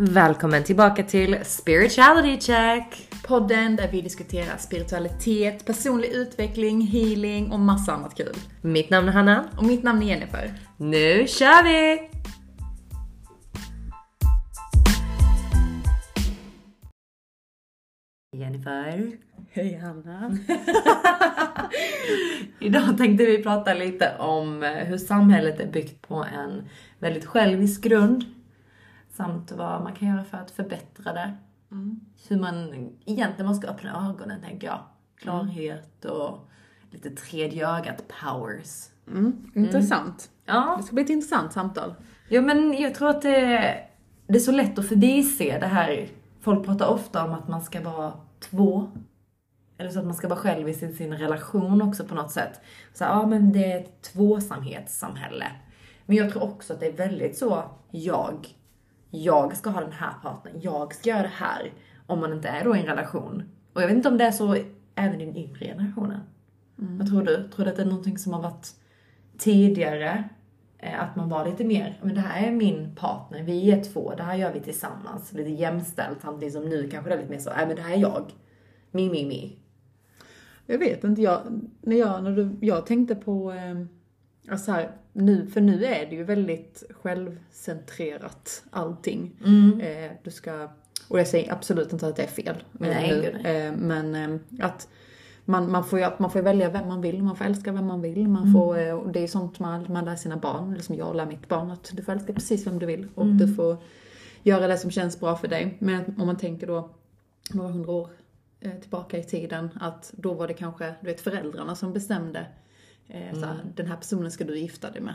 Välkommen tillbaka till Spirituality Check! Podden där vi diskuterar spiritualitet, personlig utveckling, healing och massa annat kul. Mitt namn är Hanna. Och mitt namn är Jennifer. Nu kör vi! Jennifer. Hej Hanna. Idag tänkte vi prata lite om eh, hur samhället är byggt på en väldigt självisk grund. Samt vad man kan göra för att förbättra det. Mm. Hur man egentligen måste öppna ögonen, tänker jag. Klarhet och lite tredje ögat powers. Mm, intressant. Ja. Det ska bli ett intressant samtal. Ja, men jag tror att det, det är så lätt att förbise det här. Folk pratar ofta om att man ska vara två. Eller så att man ska vara själv i sin, sin relation också på något sätt. Så ja, men det är ett tvåsamhetssamhälle. Men jag tror också att det är väldigt så, jag, jag ska ha den här partnern, jag ska göra det här. Om man inte är då i en relation. Och jag vet inte om det är så även i den yngre generationen. Vad tror du? Tror du att det är någonting som har varit tidigare? Eh, Att man var lite mer, men det här är min partner, vi är två, det här gör vi tillsammans. Lite jämställt samtidigt som nu kanske det är lite mer så, nej men det här är jag. Me, me, me. Jag vet inte, jag, när jag, när du, jag tänkte på, eh, alltså här, nu, för nu är det ju väldigt självcentrerat allting. Eh, du ska, och jag säger absolut inte att det är fel. Nej, nu, nej. eh, men eh, att man, man, får ju, man får välja vem man vill, man får älska vem man vill. Man får, eh, och det är sånt man, man lär sina barn, eller som jag lär mitt barn, att du får älska precis vem du vill. Och du får göra det som känns bra för dig. Men om man tänker då några hundra år eh, tillbaka i tiden, att då var det kanske, du vet föräldrarna som bestämde eh, såhär, den här personen ska du gifta dig med.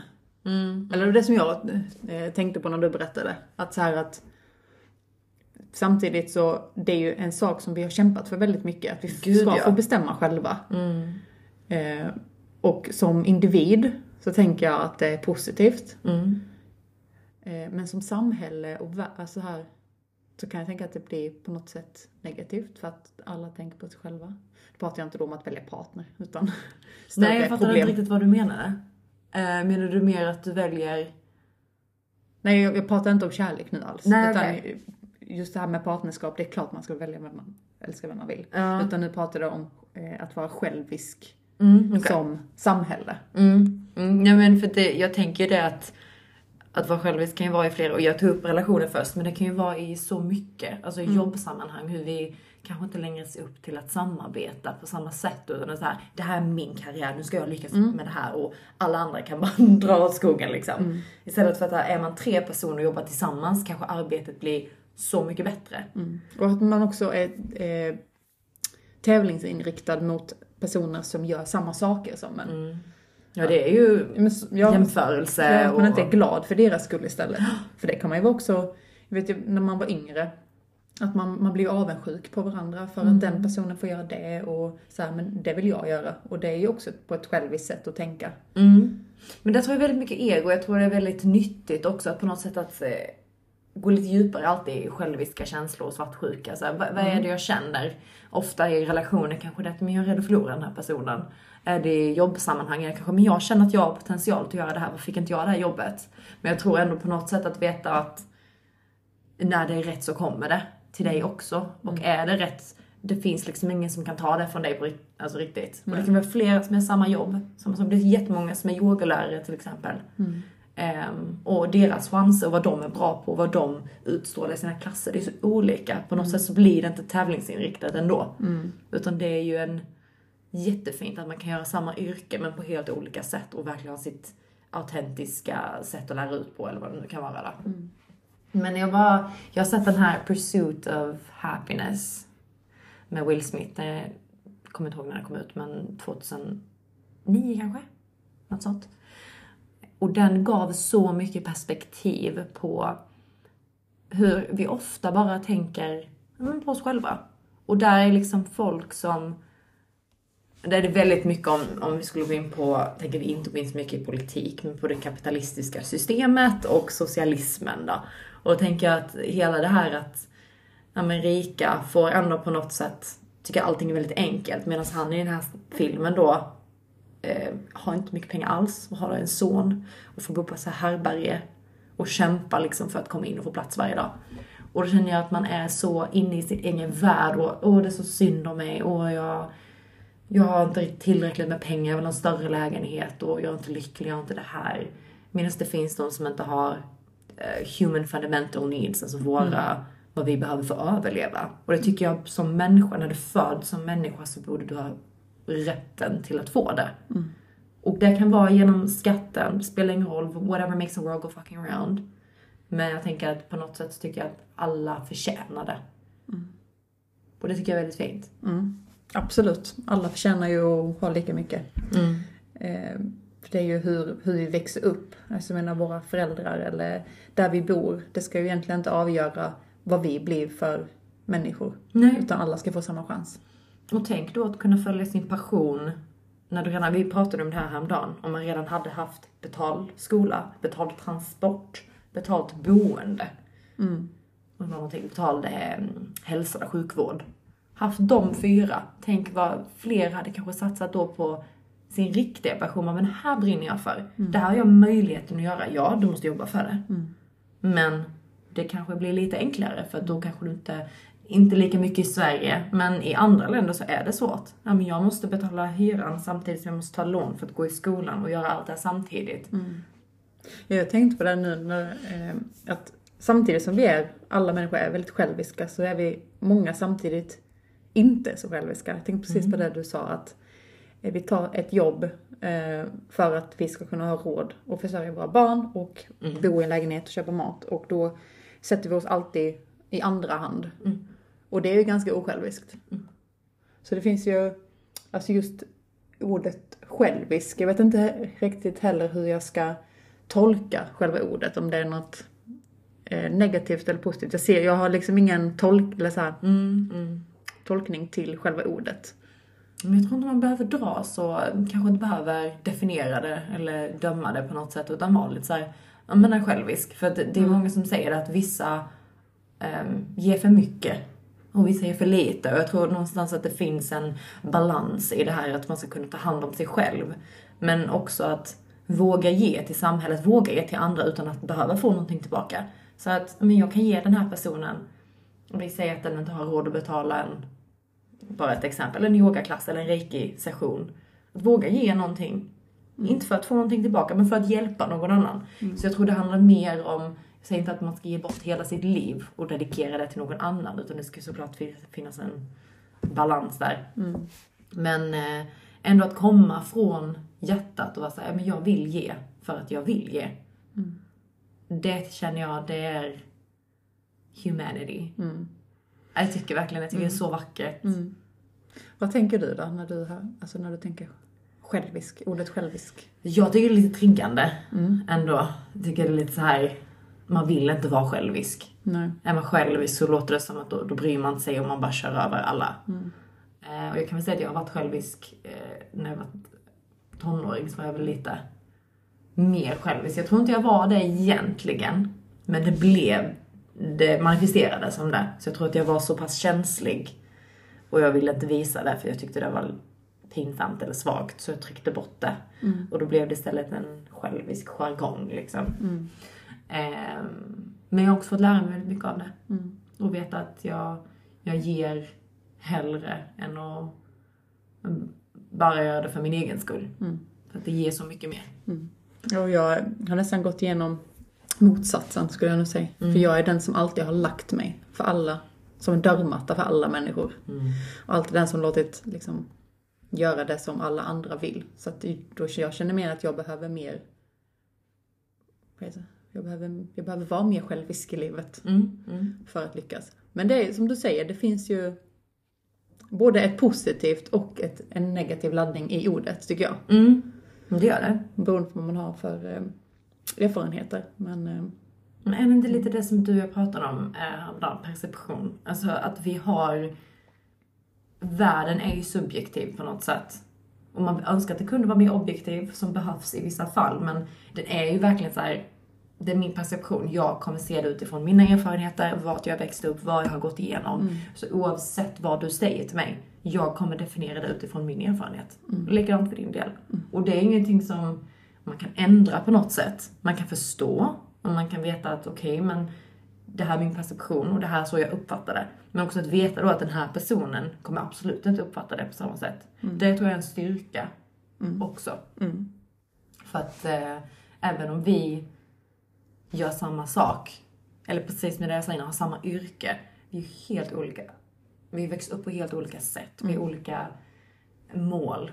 Eller det som jag eh, tänkte på när du berättade. Att så här att Samtidigt så, det är ju en sak som vi har kämpat för väldigt mycket, att vi Gud, ska ja. få bestämma själva. Eh, och som individ så tänker jag att det är positivt. Mm. Eh, men som samhälle och alltså här, så kan jag tänka att det blir på något sätt negativt för att alla tänker på sig själva. Då pratar jag inte då om att välja partner, utan Nej, jag fattar problem. inte riktigt vad du menade. Eh, menar du mer att du väljer... Nej, jag, jag pratar inte om kärlek nu alls. Nej, utan okej. just det här med partnerskap, det är klart man ska välja vem man älskar vem man vill. Ja. Utan nu pratar jag om eh, att vara självisk Mm, okej. som samhälle. Mm. Mm. Ja, men för det, jag tänker det att att vara självisk kan ju vara i flera, och jag tog upp relationer först, men det kan ju vara i så mycket, alltså i jobbsammanhang, hur vi kanske inte längre ser upp till att samarbeta på samma sätt, utan så här, det här är min karriär, nu ska jag lyckas med det här och alla andra kan bara dra åt skogen liksom. Istället för att är man tre personer och jobbar tillsammans kanske arbetet blir så mycket bättre. Och att man också är eh, tävlingsinriktad mot personer som gör samma saker som en. Ja det är ju Men ja, jämförelse För att man och... inte är glad för deras skull istället. För det kan man ju också, jag vet ju när man var yngre, att man, man blir avundsjuk på varandra för att den personen får göra det och så här, men det vill jag göra. Och det är ju också på ett själviskt sätt att tänka. Mm. Men det tror jag väldigt mycket ego. Jag tror det är väldigt nyttigt också att på något sätt att eh, gå lite djupare alltid i själviska känslor och svartsjuka. Så här, vad, vad är det jag känner? Ofta i relationer kanske det är att men jag är rädd att förlora den här personen. Är det i jobbsammanhang det kanske men jag känner att jag har potential att göra det här. Varför fick inte jag det här jobbet? Men jag tror ändå på något sätt att veta att när det är rätt så kommer det till dig också. Och är det rätt, det finns liksom ingen som kan ta det från dig på alltså riktigt. Och det kan vara flera som är samma jobb. Som, som det är jättemånga som är yogalärare till exempel. Ehm, och deras chanser vad de är bra på, vad de utstrålar i sina klasser, det är så olika. På något sätt så blir det inte tävlingsinriktat ändå. Utan det är ju en jättefint att man kan göra samma yrke men på helt olika sätt och verkligen ha sitt autentiska sätt att lära ut på eller vad det nu kan vara då. Men jag var, jag har sett den här Pursuit of Happiness med Will Smith. Jag kommer inte ihåg när den kom ut men 2009 kanske? Något sånt. Och den gav så mycket perspektiv på hur vi ofta bara tänker på oss själva. Och där är liksom folk som där är det väldigt mycket om, om vi skulle gå in på, tänker vi inte gå in så mycket i politik, men på det kapitalistiska systemet och socialismen då. Och då tänker jag att hela det här att ja, men rika får ändå på något sätt tycka allting är väldigt enkelt medan han i den här filmen då eh, har inte mycket pengar alls och har en son och får bo på så här härbärge och kämpa liksom för att komma in och få plats varje dag. Och då känner jag att man är så inne i sin egen värld och åh det är så synd om mig och jag, jag har inte tillräckligt med pengar, jag vill ha en större lägenhet och jag är inte lycklig, jag har inte det här. Medan det finns de som inte har uh, human fundamental needs, alltså våra, vad vi behöver för att överleva. Och det tycker jag som människa, när du föds som människa så borde du ha rätten till att få det. Och det kan vara genom skatten, spelar ingen roll, whatever makes the world go fucking around. Men jag tänker att på något sätt så tycker jag att alla förtjänar det. Och det tycker jag är väldigt fint. Mm. Absolut. Alla förtjänar ju att ha lika mycket. Eh, för det är ju hur, hur vi växer upp. Alltså jag menar våra föräldrar eller där vi bor. Det ska ju egentligen inte avgöra vad vi blir för människor. Nej. Utan alla ska få samma chans. Och tänk då att kunna följa sin passion när du redan, vi pratade om det här häromdagen, om man redan hade haft betald skola, betald transport, betalt boende. Och någonting, betald eh, hälsa, sjukvård. Haft de fyra, tänk vad fler hade kanske satsat då på sin riktiga passion, men här brinner jag för. Det här har jag möjligheten att göra. Ja, du måste jobba för det. Men det kanske blir lite enklare för då kanske du inte, inte lika mycket i Sverige, men i andra länder så är det svårt. Ja, men jag måste betala hyran samtidigt som jag måste ta lån för att gå i skolan och göra allt det här samtidigt. Ja, Jag tänkte på det nu när, eh, att samtidigt som vi är, alla människor är väldigt själviska, så är vi många samtidigt inte så själviska. Jag tänkte precis på det du sa att eh, vi tar ett jobb eh, för att vi ska kunna ha råd att försörja våra barn och bo i en lägenhet och köpa mat. Och då sätter vi oss alltid i andra hand. Och det är ju ganska osjälviskt. Så det finns ju, alltså just ordet självisk, jag vet inte riktigt heller hur jag ska tolka själva ordet, om det är något eh, negativt eller positivt. Jag ser, jag har liksom ingen tolk, eller så här, tolkning till själva ordet. Men jag tror inte man behöver dra så, kanske inte behöver definiera det eller döma det på något sätt utan vara lite såhär, ja men är självisk. För att det är många som säger att vissa um, ger för mycket och vissa ger för lite. Och jag tror någonstans att det finns en balans i det här att man ska kunna ta hand om sig själv. Men också att våga ge till samhället, våga ge till andra utan att behöva få någonting tillbaka. Så att, men jag kan ge den här personen, om vi säger att den inte har råd att betala en bara ett exempel, en yogaklass eller en reiki-session. Att våga ge någonting. Inte för att få någonting tillbaka, men för att hjälpa någon annan. Så jag tror det handlar mer om, jag säger inte att man ska ge bort hela sitt liv och dedikera det till någon annan, utan det ska såklart fin- finnas en balans där. Men eh, ändå att komma från hjärtat och vara såhär, men jag vill ge för att jag vill ge. Det känner jag, det är humanity. Jag tycker verkligen, jag tycker det är så vackert. Vad tänker du då när du, har, alltså när du tänker självisk, ordet självisk? Jag tycker det är lite triggande ändå. Jag tycker det är lite så här. Man vill inte vara självisk. Nej. Är man självisk så låter det som att då, då bryr man sig om man bara kör över alla. Eh, och jag kan väl säga att jag har varit självisk eh, när jag var tonåring så var jag väl lite mer självisk. Jag tror inte jag var det egentligen. Men det blev, det manifesterades som det. Så jag tror att jag var så pass känslig. Och jag ville inte visa det för jag tyckte det var pinsamt eller svagt. Så jag tryckte bort det. Och då blev det istället en självisk jargong liksom. Ehm, men jag har också fått lära mig väldigt mycket av det. Och veta att jag, jag ger hellre än att bara göra det för min egen skull. För att det ger så mycket mer. Och jag har nästan gått igenom motsatsen skulle jag nog säga. För jag är den som alltid har lagt mig för alla, som en dörrmatta för alla människor. Och alltid den som låtit liksom göra det som alla andra vill. Så att då, jag känner mer att jag behöver mer, vad heter det? Jag behöver, jag behöver vara mer självisk i livet Mm, mm. för att lyckas. Men det är som du säger, det finns ju både ett positivt och ett, en negativ laddning i ordet tycker jag. Mm. Det gör det. Beroende på vad man har för eh, erfarenheter. Men eh, Men är det inte lite det som du och jag pratade om eh, häromdagen, perception? Alltså att vi har... Världen är ju subjektiv på något sätt. Och man önskar att det kunde vara mer objektiv, som behövs i vissa fall. Men den är ju verkligen så här. Det är min perception. Jag kommer se det utifrån mina erfarenheter, vart jag växte upp, vad jag har gått igenom. Så oavsett vad du säger till mig, jag kommer definiera det utifrån min erfarenhet. Likadant för din del. Och det är ingenting som man kan ändra på något sätt. Man kan förstå och man kan veta att okej, men det här är min perception och det här är så jag uppfattar det. Men också att veta då att den här personen kommer absolut inte uppfatta det på samma sätt. Det tror jag är en styrka också. Mm. För att eh, även om vi gör samma sak, eller precis med det jag sa innan, har samma yrke, vi är helt olika. Vi växer upp på helt olika sätt, vi har olika mål.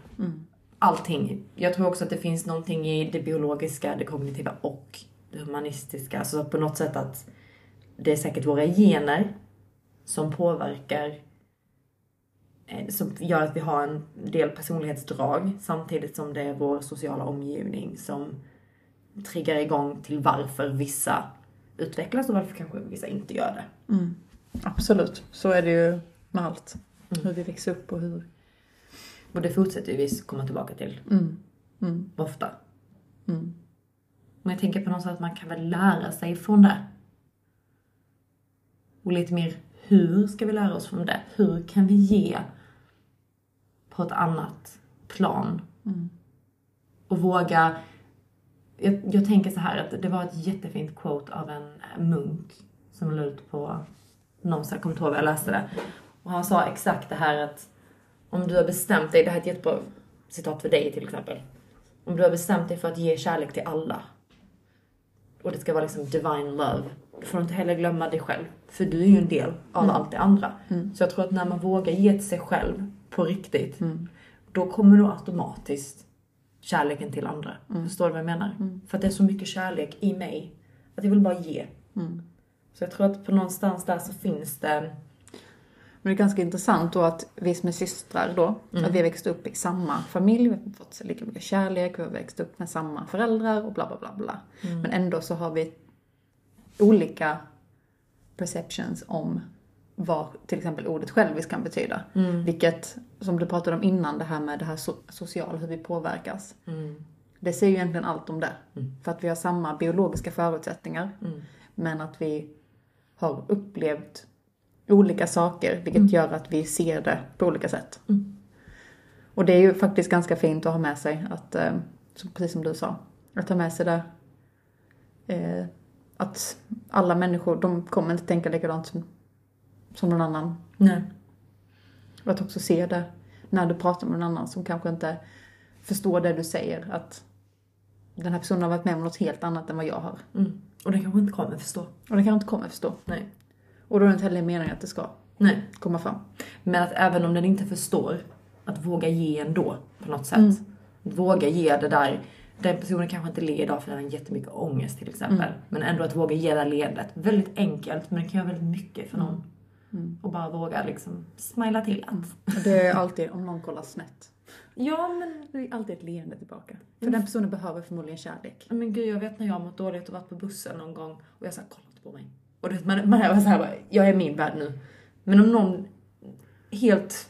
Allting. Jag tror också att det finns någonting i det biologiska, det kognitiva och det humanistiska. Alltså på något sätt att det är säkert våra gener som påverkar eh, som gör att vi har en del personlighetsdrag samtidigt som det är vår sociala omgivning som triggar igång till varför vissa utvecklas och varför kanske vissa inte gör det. Absolut, så är det ju med allt. Mm. Hur vi växer upp och hur... Och det fortsätter ju vi komma tillbaka till Mm. Mm. ofta. Mm. Men jag tänker på något sätt att man kan väl lära sig från det. Och lite mer, hur ska vi lära oss från det? Hur kan vi ge på ett annat plan? Mm. Och våga... Jag, jag tänker så här att det var ett jättefint quote av en munk som la ut på någonstans, jag kommer inte ihåg var jag läste det. Och han sa exakt det här att om du har bestämt dig, det här är ett jättebra citat för dig till exempel. Om du har bestämt dig för att ge kärlek till alla och det ska vara liksom divine love, då får du inte heller glömma dig själv. För du är ju en del av allt det andra. Så jag tror att när man vågar ge till sig själv på riktigt, då kommer du automatiskt kärleken till andra. Förstår du vad jag menar? För att det är så mycket kärlek i mig, att jag vill bara ge. Så jag tror att på någonstans där så finns det, Men det är ganska intressant då att vi som är systrar då, att vi har växt upp i samma familj, vi har fått lika mycket kärlek, vi har växt upp med samma föräldrar och bla bla bla bla. Men ändå så har vi olika perceptions om vad till exempel ordet självisk kan betyda. Vilket, som du pratade om innan, det här med det här so- sociala, hur vi påverkas. Det säger ju egentligen allt om det. För att vi har samma biologiska förutsättningar. Men att vi har upplevt olika saker, vilket gör att vi ser det på olika sätt. Och det är ju faktiskt ganska fint att ha med sig, att, eh, precis som du sa, att ha med sig det. Eh, att alla människor, de kommer inte tänka likadant som, som någon annan. nej. Och att också se det när du pratar med någon annan som kanske inte förstår det du säger. Att den här personen har varit med om något helt annat än vad jag har. Mm. Och det kanske inte kommer förstå. Och det kan inte komma förstå. Nej. Och då är det inte heller meningen att det ska Nej. komma fram. Men att även om den inte förstår, att våga ge ändå på något sätt. Att våga ge det där, den personen kanske inte ler idag för den har jättemycket ångest till exempel. Men ändå att våga ge det där leendet. Väldigt enkelt men det kan göra väldigt mycket för någon. Och bara våga liksom smila till. Och det är alltid om någon kollar snett. Ja men, Det är alltid ett leende tillbaka. För den personen behöver förmodligen kärlek. men gud jag vet när jag har mått dåligt och varit på bussen någon gång och jag sa kolla inte på mig. Och du vet, man, man är så här bara, jag är min värld nu. Men om någon helt,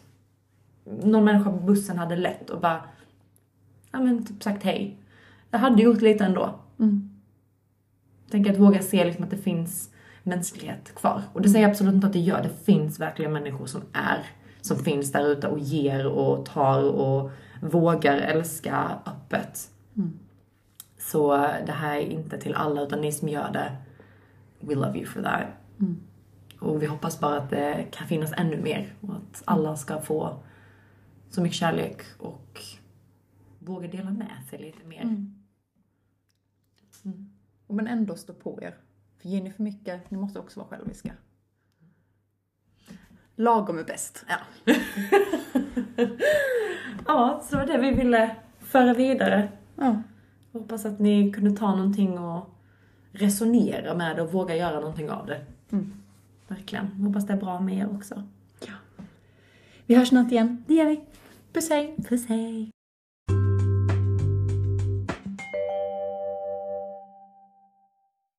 någon människa på bussen hade lätt och bara, ja men typ sagt hej. Jag hade gjort lite ändå. Mm. Tänk att våga se liksom att det finns mänsklighet kvar. Och det säger jag absolut inte att det gör. Det finns verkligen människor som är, som finns där ute och ger och tar och vågar älska öppet. Så det här är inte till alla, utan ni som gör det, we love you for that. Och vi hoppas bara att det kan finnas ännu mer och att alla ska få så mycket kärlek och våga dela med sig lite mer. Men ändå stå på er. För ger ni för mycket, ni måste också vara själviska. Lagom är bäst. Ja. ja, så det var det vi ville föra vidare. Ja. Hoppas att ni kunde ta någonting och resonera med och våga göra någonting av det. Mm. Verkligen. Hoppas det är bra med er också. Vi hörs snart igen. Det gör vi. Puss hej! Puss hej!